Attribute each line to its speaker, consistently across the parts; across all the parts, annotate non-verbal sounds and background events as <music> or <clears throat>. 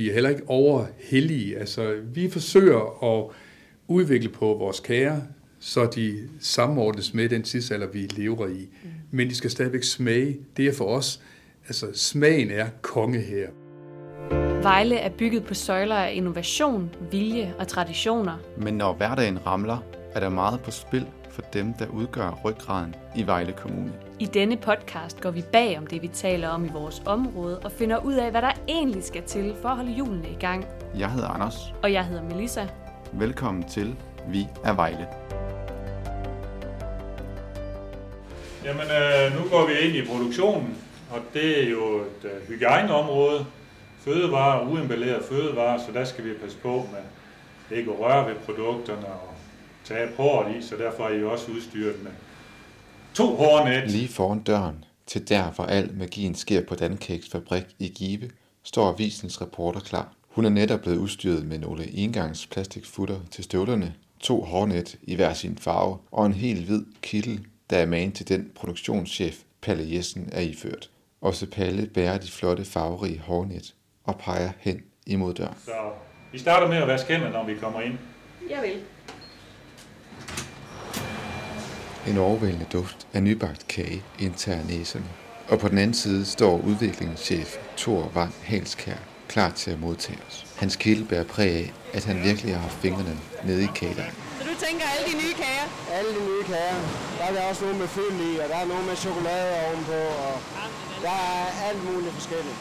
Speaker 1: vi er heller ikke overhellige. Altså, vi forsøger at udvikle på vores kager, så de samordnes med den tidsalder, vi lever i. Mm. Men de skal stadigvæk smage. Det er for os, altså smagen er konge her.
Speaker 2: Vejle er bygget på søjler af innovation, vilje og traditioner.
Speaker 3: Men når hverdagen ramler, er der meget på spil for dem, der udgør ryggraden i Vejle Kommune.
Speaker 2: I denne podcast går vi bag om det, vi taler om i vores område, og finder ud af, hvad der egentlig skal til for at holde julene i gang.
Speaker 3: Jeg hedder Anders.
Speaker 2: Og jeg hedder Melissa.
Speaker 3: Velkommen til Vi er Vejle.
Speaker 4: Jamen, øh, nu går vi ind i produktionen, og det er jo et øh, hygiejneområde. Fødevarer, uemballeret fødevarer, så der skal vi passe på med ikke at røre ved produkterne og tage hårdt i, så derfor er I også udstyret med to hårnet.
Speaker 3: Lige foran døren til der, hvor al magien sker på Dancakes fabrik i Give, står avisens reporter klar. Hun er netop blevet udstyret med nogle engangs plastikfutter til støvlerne, to hårnet i hver sin farve og en helt hvid kittel, der er man til den produktionschef, Palle Jessen er iført. Også Palle bærer de flotte farverige hårnet og peger hen imod døren.
Speaker 4: Så vi starter med at vaske hænder, når vi kommer ind.
Speaker 2: Jeg vil.
Speaker 3: En overvældende duft af nybagt kage indtager næserne. Og på den anden side står udviklingschef Thor Vang Halskær klar til at modtage os. Hans kilde bærer præg af, at han virkelig har haft fingrene nede i kagedejen.
Speaker 2: Så du tænker alle de nye kager?
Speaker 5: Alle de nye kager. Der er der også nogle med fyld i, og der er nogle med chokolade ovenpå, og der er alt muligt forskelligt.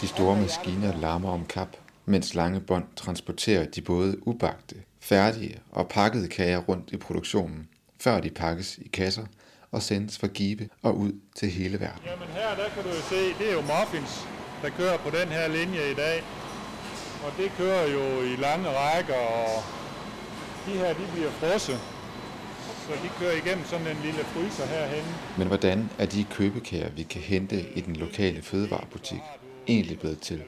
Speaker 3: De store maskiner larmer om kap, mens lange bånd transporterer de både ubagte, færdige og pakkede kager rundt i produktionen, før de pakkes i kasser og sendes fra Give og ud til hele verden.
Speaker 4: Jamen her, der kan du jo se, det er jo muffins, der kører på den her linje i dag. Og det kører jo i lange rækker, og de her, de bliver frosset. Så de kører igennem sådan en lille fryser herhen.
Speaker 3: Men hvordan er de købekager, vi kan hente i den lokale fødevarebutik, egentlig blevet til?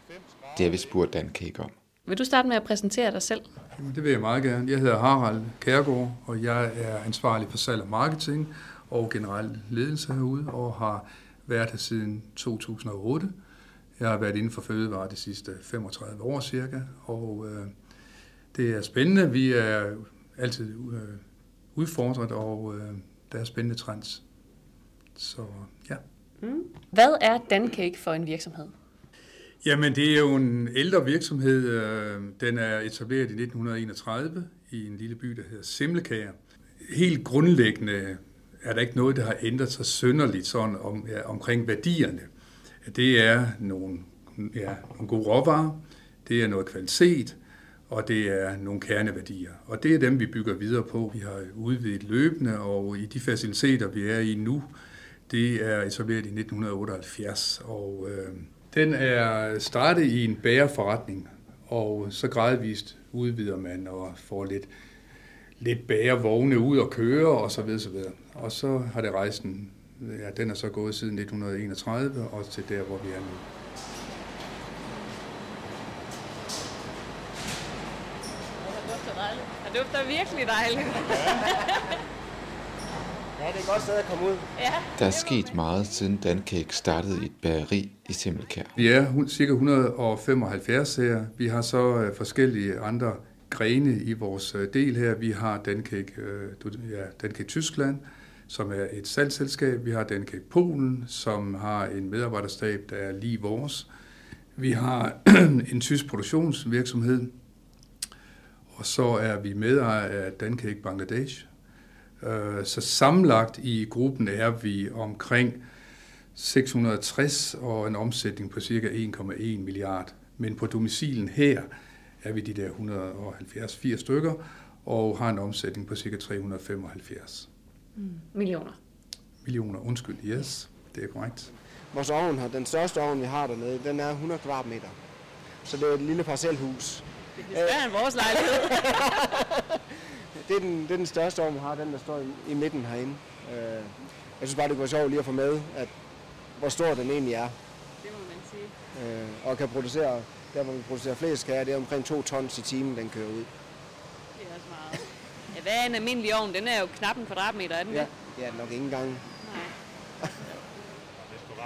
Speaker 3: Det har vi spurgt Dan Cake om.
Speaker 2: Vil du starte med at præsentere dig selv?
Speaker 1: Jamen, det vil jeg meget gerne. Jeg hedder Harald Kærgaard, og jeg er ansvarlig for salg og marketing og generel ledelse herude, og har været her siden 2008. Jeg har været inden for fødevare de sidste 35 år cirka, og øh, det er spændende. Vi er altid øh, udfordret, og øh, der er spændende trends. Så ja.
Speaker 2: Mm. Hvad er Dancake for en virksomhed?
Speaker 1: Jamen, det er jo en ældre virksomhed. Øh, den er etableret i 1931 i en lille by, der hedder Simlekager. Helt grundlæggende er der ikke noget, der har ændret sig sønderligt sådan om, ja, omkring værdierne. Det er nogle, ja, nogle gode råvarer, det er noget kvalitet, og det er nogle kerneværdier. Og det er dem, vi bygger videre på. Vi har udvidet løbende, og i de faciliteter, vi er i nu, det er etableret i 1978, og øh, den er startet i en bagerforretning, og så gradvist udvider man og får lidt, lidt bagervogne ud og køre og så videre, så videre. Og så har det rejsen, ja, den er så gået siden 1931 og til der, hvor vi er nu.
Speaker 2: Det dufter virkelig dejligt.
Speaker 5: Ja, <laughs> det er et godt sted at komme ud.
Speaker 2: Ja.
Speaker 3: Der er sket meget siden Dancake startede i et bageri i Simmelkær.
Speaker 1: Vi er hun- cirka 175 her. Vi har så øh, forskellige andre grene i vores øh, del her. Vi har Dancake, øh, ja, Dancake Tyskland, som er et salgsselskab. Vi har Dancake Polen, som har en medarbejderstab, der er lige vores. Vi har <clears throat> en tysk produktionsvirksomhed, og så er vi medejer af Dancake Bangladesh. Øh, Så sammenlagt i gruppen er vi omkring 660 og en omsætning på cirka 1,1 milliard. Men på domicilen her er vi de der 170-80 stykker og har en omsætning på cirka 375
Speaker 2: Millioner.
Speaker 1: millioner. Undskyld, yes, det er korrekt.
Speaker 5: Vores ovn her, den største ovn, vi har dernede, den er 100 kvadratmeter. Så det er et lille parcelhus.
Speaker 2: Det er større end vores lejlighed. <laughs>
Speaker 5: Det er den, det er den største ovn, vi har, den der står i, i midten herinde. Øh, jeg synes bare, det kunne være sjovt lige at få med, at hvor stor den egentlig er.
Speaker 2: Det må man sige.
Speaker 5: Øh, og kan producere, der hvor vi producerer flest kager, det er omkring 2 tons i timen, den kører ud.
Speaker 2: Det er også meget. Ja, hvad er en almindelig ovn? Den er jo knap en kvadratmeter, er den
Speaker 5: Ja,
Speaker 2: det?
Speaker 5: den nok ikke engang.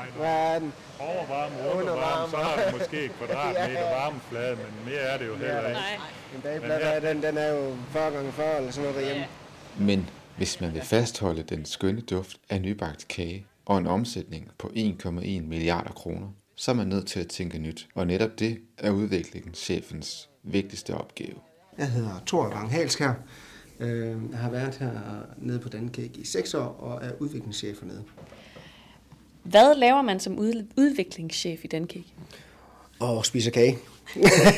Speaker 4: Den? Overvarme, undervarme, så har du måske et kvadratmeter <laughs> ja, ja. varmeflade, men mere er det jo heller ikke. Nej.
Speaker 5: En bagplade, den, den er jo 40 gange 40 eller sådan noget derhjemme.
Speaker 3: Ja. Men hvis man vil fastholde den skønne duft af nybagt kage og en omsætning på 1,1 milliarder kroner, så er man nødt til at tænke nyt. Og netop det er udviklingschefens vigtigste opgave.
Speaker 5: Jeg hedder Thor Wang Halskær. Jeg har været her nede på Dancake i 6 år og er udviklingschef hernede.
Speaker 2: Hvad laver man som udviklingschef i Dancake?
Speaker 5: Og spiser kage.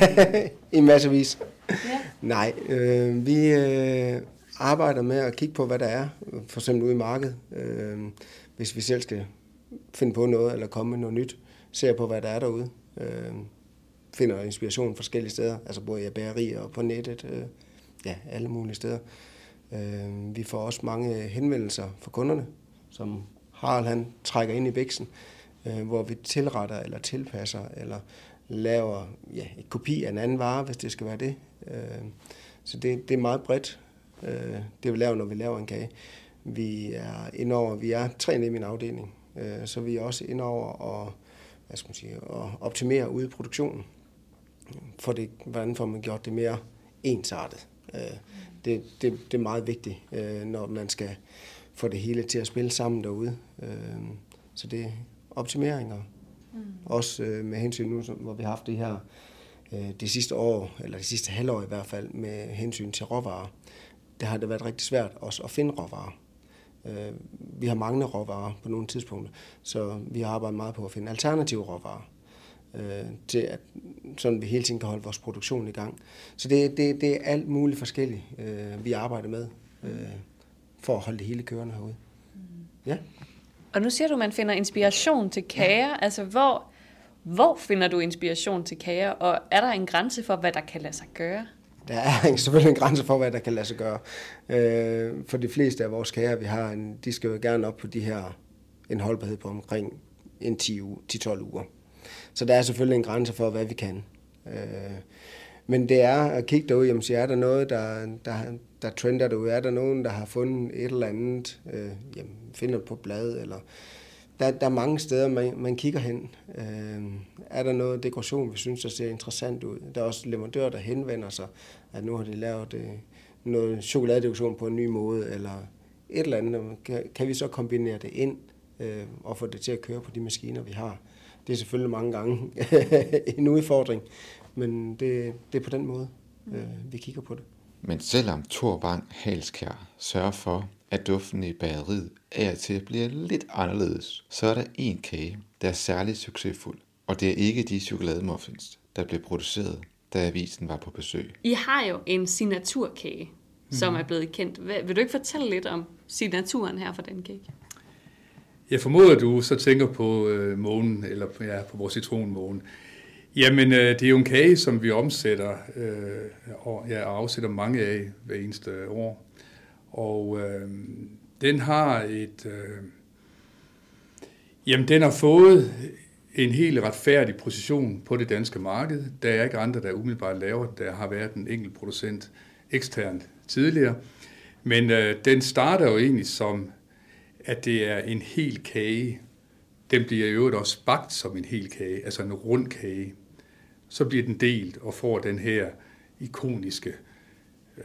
Speaker 5: <laughs> I masservis. Ja. Nej, øh, vi øh, arbejder med at kigge på, hvad der er, for eksempel ude i markedet. Øh, hvis vi selv skal finde på noget eller komme med noget nyt, ser på, hvad der er derude. Øh, finder inspiration forskellige steder, altså både i bagerier og på nettet, øh, ja, alle mulige steder. Øh, vi får også mange henvendelser fra kunderne, som Harald han trækker ind i væksten, øh, hvor vi tilretter eller tilpasser eller laver ja, et kopi af en anden vare, hvis det skal være det. Øh, så det, det er meget bredt, øh, det vi laver, når vi laver en kage. Vi er indover, vi er tre i min afdeling, øh, så vi er også indover og hvad skal man sige, at optimere ude i produktionen. For det, hvordan får man gjort det mere ensartet? Øh, det, det, det er meget vigtigt, øh, når man skal få det hele til at spille sammen derude. Øh, så det er optimeringer. Mm. Også øh, med hensyn nu, hvor vi har haft det her øh, det sidste år, eller det sidste halvår i hvert fald, med hensyn til råvarer. Det har det været rigtig svært også at finde råvarer. Vi har manglet råvarer på nogle tidspunkter, så vi har arbejdet meget på at finde alternative råvarer til at sådan vi hele tiden kan holde vores produktion i gang. Så det, det, det er alt muligt forskelligt, vi arbejder med for at holde det hele kørende herude. Mm. Ja.
Speaker 2: Og nu siger du, at man finder inspiration til kager. Ja. Altså, hvor, hvor finder du inspiration til kager? Og er der en grænse for, hvad der kan lade sig gøre?
Speaker 5: Der er <laughs> selvfølgelig en grænse for, hvad der kan lade sig gøre. Øh, for de fleste af vores kager, vi har, en, de skal jo gerne op på de her, en holdbarhed på omkring en 10-12 uger. Så der er selvfølgelig en grænse for, hvad vi kan. Øh, men det er at kigge derud, jamen, så er der noget, der, der, der trender derude. Er der nogen, der har fundet et eller andet, øh, jamen, finder det på blad, eller der, der er mange steder, man, man kigger hen. Øh, er der noget dekoration, vi synes, der ser interessant ud? Der er også leverandører, der henvender sig, at nu har de lavet øh, noget chokoladedekoration på en ny måde, eller et eller andet. Kan, kan vi så kombinere det ind øh, og få det til at køre på de maskiner, vi har? Det er selvfølgelig mange gange <laughs> en udfordring, men det, det er på den måde, øh, vi kigger på det.
Speaker 3: Men selvom Thor Bang Halskær sørger for, at duften i bageriet er til at blive lidt anderledes, så er der en kage, der er særligt succesfuld. Og det er ikke de chokolademuffins, der blev produceret, da avisen var på besøg.
Speaker 2: I har jo en signaturkage, som mm. er blevet kendt. Vil du ikke fortælle lidt om signaturen her for den kage?
Speaker 1: Jeg formoder, du så tænker på øh, månen, eller ja, på vores citronmåne. Jamen, øh, det er jo en kage, som vi omsætter øh, og ja, afsætter mange af hver eneste år. Og øh, den har et... Øh, jamen, den har fået en helt retfærdig position på det danske marked. Der er ikke andre, der umiddelbart laver. Der har været en enkelt producent eksternt tidligere. Men øh, den starter jo egentlig som, at det er en hel kage. Den bliver i øvrigt også bagt som en hel kage, altså en rund kage så bliver den delt og får den her ikoniske øh,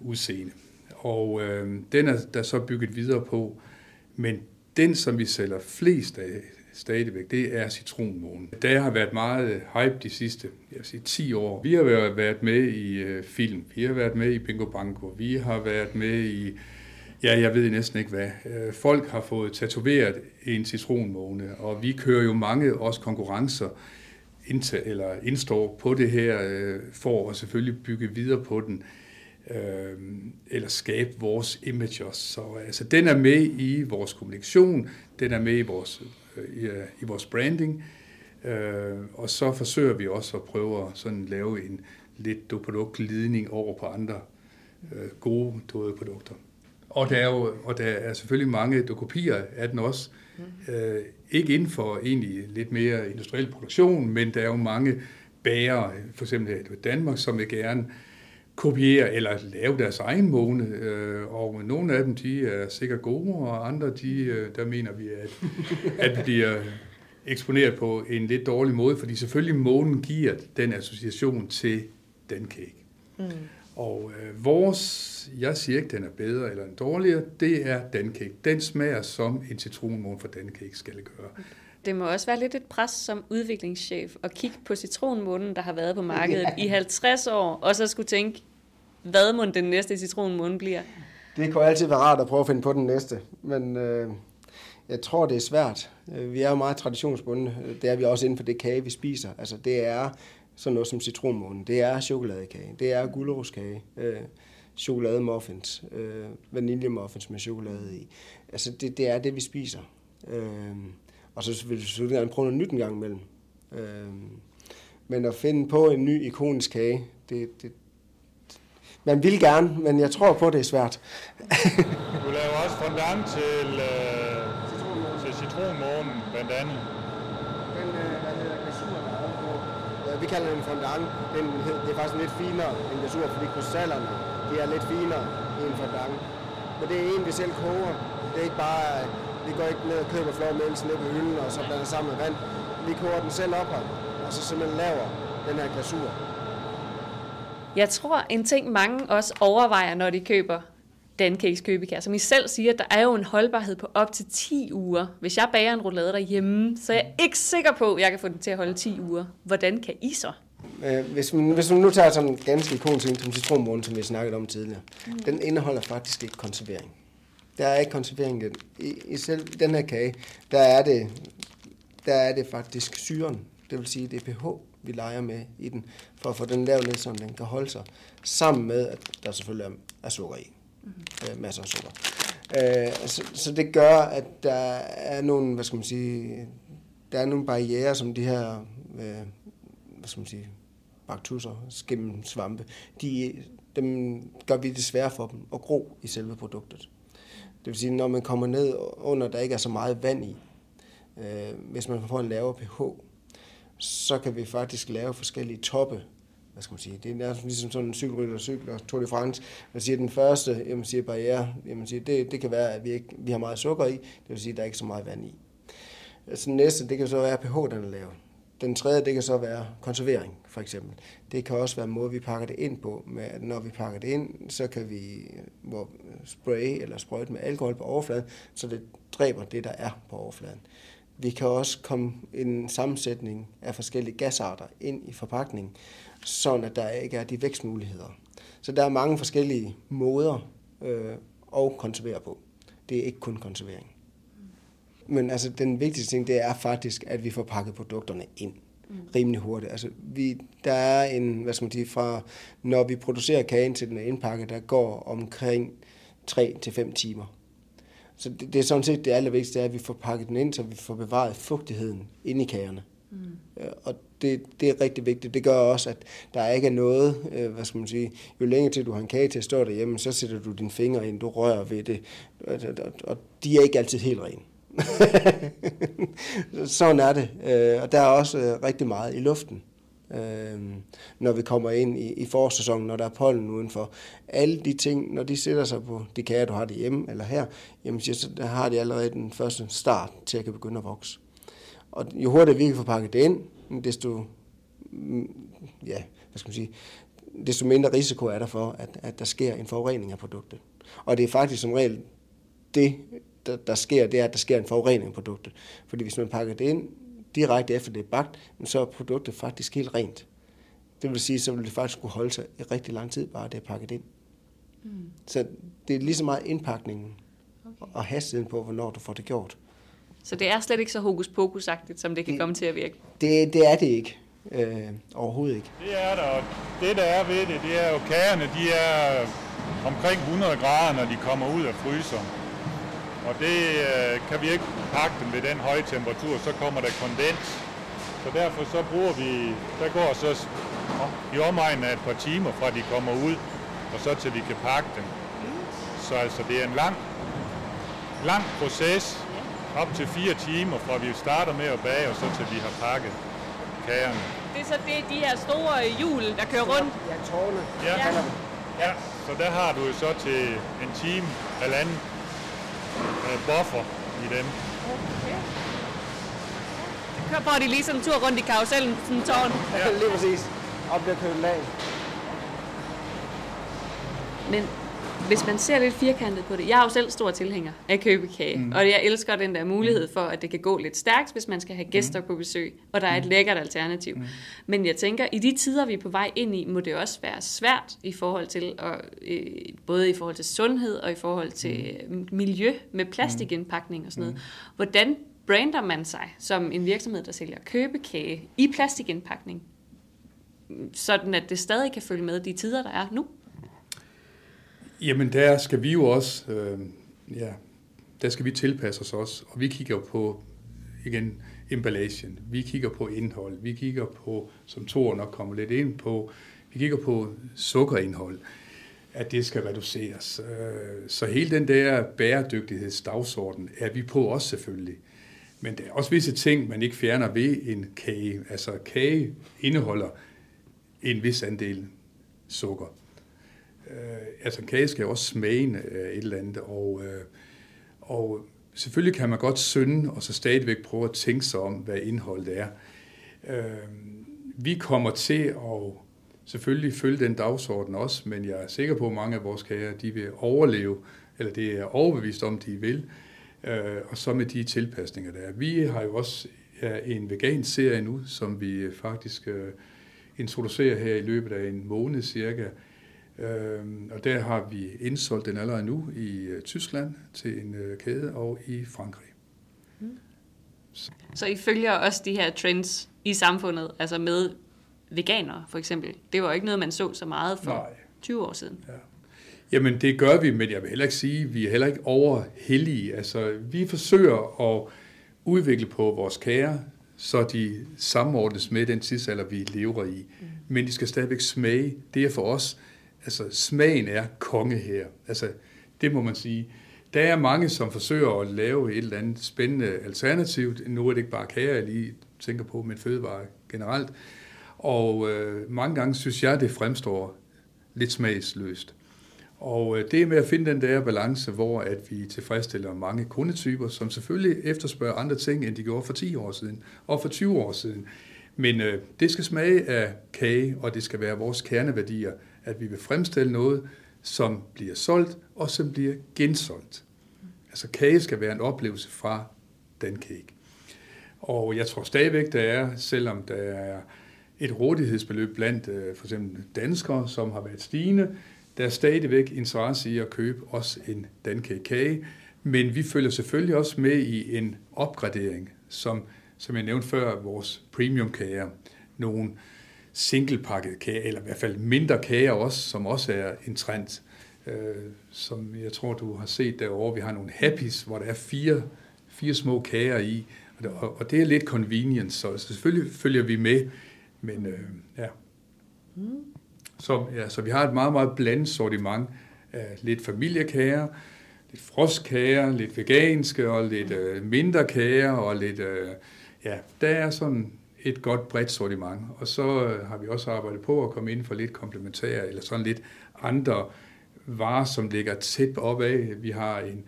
Speaker 1: udseende. Og øh, den er der så bygget videre på, men den, som vi sælger flest af stadigvæk, det er citronmånen. Der har været meget hype de sidste jeg vil sige, 10 år. Vi har været med i øh, film, vi har været med i Bingo Banco, vi har været med i, ja, jeg ved næsten ikke hvad. Øh, folk har fået tatoveret en citronmåne, og vi kører jo mange også konkurrencer indtage, eller indstår på det her, øh, for at selvfølgelig bygge videre på den, øh, eller skabe vores image. Så altså, den er med i vores kommunikation, den er med i vores, øh, i, øh, i vores branding, øh, og så forsøger vi også at prøve at sådan lave en lidt produktglidning over på andre øh, gode døde produkter. Og der, er jo, og der er selvfølgelig mange kopier af den også, Mm. Øh, ikke inden for egentlig lidt mere industriel produktion, men der er jo mange bærer, for eksempel i Danmark, som vil gerne kopiere eller lave deres egen måne, øh, og nogle af dem, de er sikkert gode, og andre, de, øh, der mener vi, at, <laughs> at vi bliver eksponeret på en lidt dårlig måde, fordi selvfølgelig månen giver den association til dancake. Mm. Og øh, vores, jeg siger ikke, den er bedre eller en dårligere, det er dancake. Den smager som en citronmåne for dancake skal det gøre.
Speaker 2: Det må også være lidt et pres som udviklingschef at kigge på citronmånen, der har været på markedet ja. i 50 år, og så skulle tænke, hvad må den næste citronmåne bliver?
Speaker 5: Det kunne altid være rart at prøve at finde på den næste, men øh, jeg tror, det er svært. Øh, vi er jo meget traditionsbundne. Det er vi også inden for det kage, vi spiser. Altså, det er sådan noget som citronmånen. Det er chokoladekage. Det er gulerodskage. Øh, chokolademuffins. Øh, vaniljemuffins med chokolade i. Altså, det, det er det, vi spiser. Øh, og så vil vi selvfølgelig gerne prøve noget nyt en gang imellem. Øh, men at finde på en ny ikonisk kage, det, det, man vil gerne, men jeg tror på, at det er svært.
Speaker 4: du laver også fondant til, øh, til citronmånen, blandt andet.
Speaker 5: Den, øh, hvad hedder glasur, der er på. Vi kalder den fondant. Den, det er faktisk lidt finere end glasur, fordi krystallerne de er lidt finere i en fondant. Men det er en, vi selv koger. Det er ikke bare, vi går ikke ned og køber flormelsen ned på hylden, og så blander sammen med vand. Vi koger den selv op her, og så simpelthen laver den her glasur.
Speaker 2: Jeg tror, en ting mange også overvejer, når de køber Dancakes købekær, som I selv siger, der er jo en holdbarhed på op til 10 uger. Hvis jeg bager en roulade derhjemme, så er jeg ikke sikker på, at jeg kan få den til at holde 10 uger. Hvordan kan I så?
Speaker 5: Øh, hvis man, hvis man nu tager sådan en ganske ikonisk som citronmåne, som vi snakkede om tidligere, mm. den indeholder faktisk ikke konservering. Der er ikke konservering i den. I, i selv den her kage, der er det, der er det faktisk syren. Det vil sige, det er pH, vi leger med i den, for at få den lavet ned, så den kan holde sig, sammen med, at der selvfølgelig er, er sukker i. Mm-hmm. Øh, masser af sukker. Øh, så, så det gør, at der er nogle, hvad skal man sige, der er nogle barriere, som de her, øh, hvad skal man sige, baktusser, skimmel, svampe, de, dem gør vi det svære for dem at gro i selve produktet. Det vil sige, når man kommer ned under, der ikke er så meget vand i, øh, hvis man får en lavere pH, så kan vi faktisk lave forskellige toppe. Hvad skal man sige? Det er ligesom sådan en cykelrytter cykler, Tour de France. Man siger, den første jamen, siger, barriere, jamen, siger, det, det kan være, at vi, ikke, vi har meget sukker i. Det vil sige, at der er ikke så meget vand i. Altså, så næste, det kan så være pH, den er lavet. Den tredje, det kan så være konservering, for eksempel. Det kan også være en måde, vi pakker det ind på. Med, at når vi pakker det ind, så kan vi hvor spray eller sprøjte med alkohol på overfladen, så det dræber det, der er på overfladen. Vi kan også komme en sammensætning af forskellige gasarter ind i forpakningen, sådan at der ikke er de vækstmuligheder. Så der er mange forskellige måder øh, at konservere på. Det er ikke kun konservering. Men altså, den vigtigste ting, det er faktisk, at vi får pakket produkterne ind rimelig hurtigt. Altså, vi, der er en, hvad skal man sige, fra når vi producerer kagen til den er indpakket, der går omkring 3 til 5 timer. Så det, det er sådan set det allervigtigste, det er, at vi får pakket den ind, så vi får bevaret fugtigheden inde i kagerne. Mm. Og det, det er rigtig vigtigt. Det gør også, at der ikke er noget, øh, hvad skal man sige, jo længere til du har en kage til at stå derhjemme, så sætter du dine fingre ind, du rører ved det, og de er ikke altid helt rene. <laughs> Sådan er det. Øh, og der er også øh, rigtig meget i luften, øh, når vi kommer ind i, i forårssæsonen, når der er pollen udenfor. Alle de ting, når de sætter sig på de kager, du har det hjemme eller her, jamen, så der har de allerede den første start til at kan begynde at vokse. Og jo hurtigere vi kan få pakket det ind, desto, mm, ja, hvad skal man sige, desto mindre risiko er der for, at, at der sker en forurening af produktet. Og det er faktisk som regel det, der, der sker, det er, at der sker en forurening af produktet. Fordi hvis man pakker det ind direkte efter det er bagt, så er produktet faktisk helt rent. Det vil sige, så vil det faktisk kunne holde sig i rigtig lang tid, bare det er pakket ind. Mm. Så det er lige så meget indpakningen okay. og hastigheden på, hvornår du får det gjort.
Speaker 2: Så det er slet ikke så hokus pokus som det kan det, komme til at virke?
Speaker 5: Det, det er det ikke. Øh, overhovedet ikke.
Speaker 4: Det er der, og det der er ved det, det er jo kagerne, de er omkring 100 grader, når de kommer ud af fryseren. Og det øh, kan vi ikke pakke dem ved den høje temperatur, så kommer der kondens. Så derfor så bruger vi, der går så i omegnen af et par timer fra de kommer ud, og så til vi kan pakke dem. Så altså det er en lang, lang proces, op til fire timer, fra vi starter med at bage, og så til vi har pakket kagerne.
Speaker 2: Det er så det, de her store hjul, der kører rundt?
Speaker 5: Ja, tårne.
Speaker 4: Ja. ja. Så der har du jo så til en time, halvanden, øh, buffer i dem. Okay.
Speaker 2: får de lige sådan en tur rundt i karusellen, sådan en tårn.
Speaker 5: Ja. lige præcis. Op der køben af.
Speaker 2: Men hvis man ser lidt firkantet på det, jeg er jo selv stor tilhænger af købekage, mm. og jeg elsker den der mulighed for, at det kan gå lidt stærkt, hvis man skal have gæster mm. på besøg, og der er et lækkert alternativ. Mm. Men jeg tænker, i de tider, vi er på vej ind i, må det også være svært i forhold til, at, øh, både i forhold til sundhed og i forhold til mm. miljø med plastikindpakning og sådan noget. Hvordan brander man sig som en virksomhed, der sælger købekage i plastikindpakning, sådan at det stadig kan følge med de tider, der er nu?
Speaker 1: Jamen der skal vi jo også, øh, ja, der skal vi tilpasse os også, og vi kigger på, igen, emballagen, vi kigger på indhold, vi kigger på, som Thor nok kommer lidt ind på, vi kigger på sukkerindhold, at det skal reduceres. Øh, så hele den der bæredygtighedsdagsorden er vi på også selvfølgelig. Men der er også visse ting, man ikke fjerner ved en kage. Altså kage indeholder en vis andel sukker øh, altså en kage skal jo også smage øh, et eller andet, og, øh, og selvfølgelig kan man godt synde, og så stadigvæk prøve at tænke sig om, hvad indholdet er. Øh, vi kommer til at selvfølgelig følge den dagsorden også, men jeg er sikker på, at mange af vores kager, de vil overleve, eller det er overbevist om, de vil, øh, og så med de tilpasninger, der er. Vi har jo også ja, en vegan-serie nu, som vi faktisk øh, introducerer her i løbet af en måned cirka, Øh, og der har vi indsolgt den allerede nu i øh, Tyskland til en øh, kæde og i Frankrig.
Speaker 2: Mm. Så. så I følger også de her trends i samfundet, altså med veganere for eksempel. Det var ikke noget, man så så meget for Nej. 20 år siden. Ja.
Speaker 1: Jamen det gør vi, men jeg vil heller ikke sige, at vi er heller ikke overhellige. Altså vi forsøger at udvikle på vores kære, så de samordnes med den tidsalder, vi lever i. Mm. Men de skal stadigvæk smage. Det er for os altså smagen er konge her. Altså, det må man sige. Der er mange, som forsøger at lave et eller andet spændende alternativ. Nu er det ikke bare kager, jeg lige tænker på, men fødevare generelt. Og øh, mange gange synes jeg, det fremstår lidt smagsløst. Og øh, det er med at finde den der balance, hvor at vi tilfredsstiller mange kundetyper, som selvfølgelig efterspørger andre ting, end de gjorde for 10 år siden og for 20 år siden. Men øh, det skal smage af kage, og det skal være vores kerneværdier, at vi vil fremstille noget, som bliver solgt og som bliver gensolgt. Altså kage skal være en oplevelse fra den cake. Og jeg tror stadigvæk, der er, selvom der er et rådighedsbeløb blandt øh, for eksempel danskere, som har været stigende, der er stadigvæk interesse i at købe også en dankage kage, men vi følger selvfølgelig også med i en opgradering, som, som jeg nævnte før, vores premium kager. Nogle singlepakket kage, eller i hvert fald mindre kager også, som også er en trend, øh, som jeg tror, du har set derovre. Vi har nogle happys, hvor der er fire, fire små kager i, og det, og det er lidt convenience, så selvfølgelig følger vi med, men øh, ja. Mm. Så, ja. Så vi har et meget, meget blandet sortiment af lidt familiekager, lidt frostkager, lidt veganske og lidt øh, mindre kager og lidt, øh, ja, der er sådan et godt bredt sortiment. Og så øh, har vi også arbejdet på at komme ind for lidt komplementære, eller sådan lidt andre varer, som ligger tæt op af. Vi har en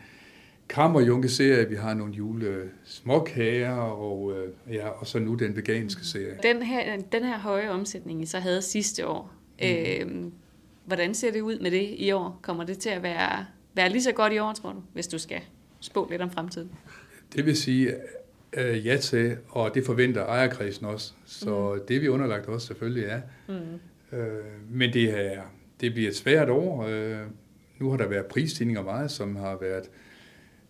Speaker 1: kammerjunke-serie, vi har nogle jule småkager, og, øh, ja, og så nu den veganske serie.
Speaker 2: Den her, den her høje omsætning, I så havde sidste år, mm. øh, hvordan ser det ud med det i år? Kommer det til at være, være lige så godt i år, tror du, hvis du skal spå lidt om fremtiden?
Speaker 1: Det vil sige, øh, ja til, og det forventer ejerkredsen også. Så mm. det vi underlagt også selvfølgelig er. Mm. Øh, men det, er, det bliver et svært år. Øh, nu har der været prisstigninger meget, som har været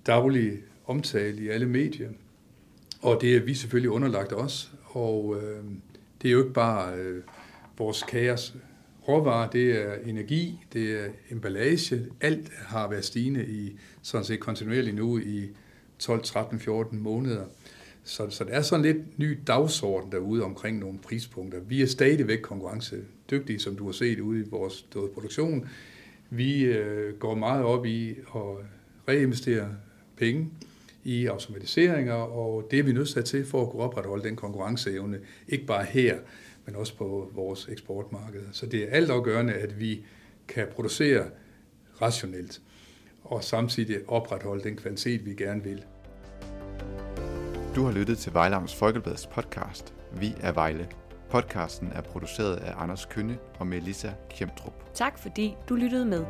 Speaker 1: daglig omtalt i alle medier. Og det er vi selvfølgelig underlagt også. Og øh, det er jo ikke bare øh, vores kaos råvarer, det er energi, det er emballage. Alt har været stigende i sådan set kontinuerligt nu i 12, 13, 14 måneder. Så, så der er sådan lidt ny dagsorden derude omkring nogle prispunkter. Vi er stadigvæk konkurrencedygtige, som du har set ude i vores produktion. Vi øh, går meget op i at reinvestere penge i automatiseringer, og det er vi nødt til for at kunne opretholde den konkurrenceevne, ikke bare her, men også på vores eksportmarked. Så det er altafgørende, at vi kan producere rationelt, og samtidig opretholde den kvalitet, vi gerne vil.
Speaker 3: Du har lyttet til Vejlams Folkebladets podcast Vi er Vejle. Podcasten er produceret af Anders Kønne og Melissa Kjemtrup.
Speaker 2: Tak fordi du lyttede med.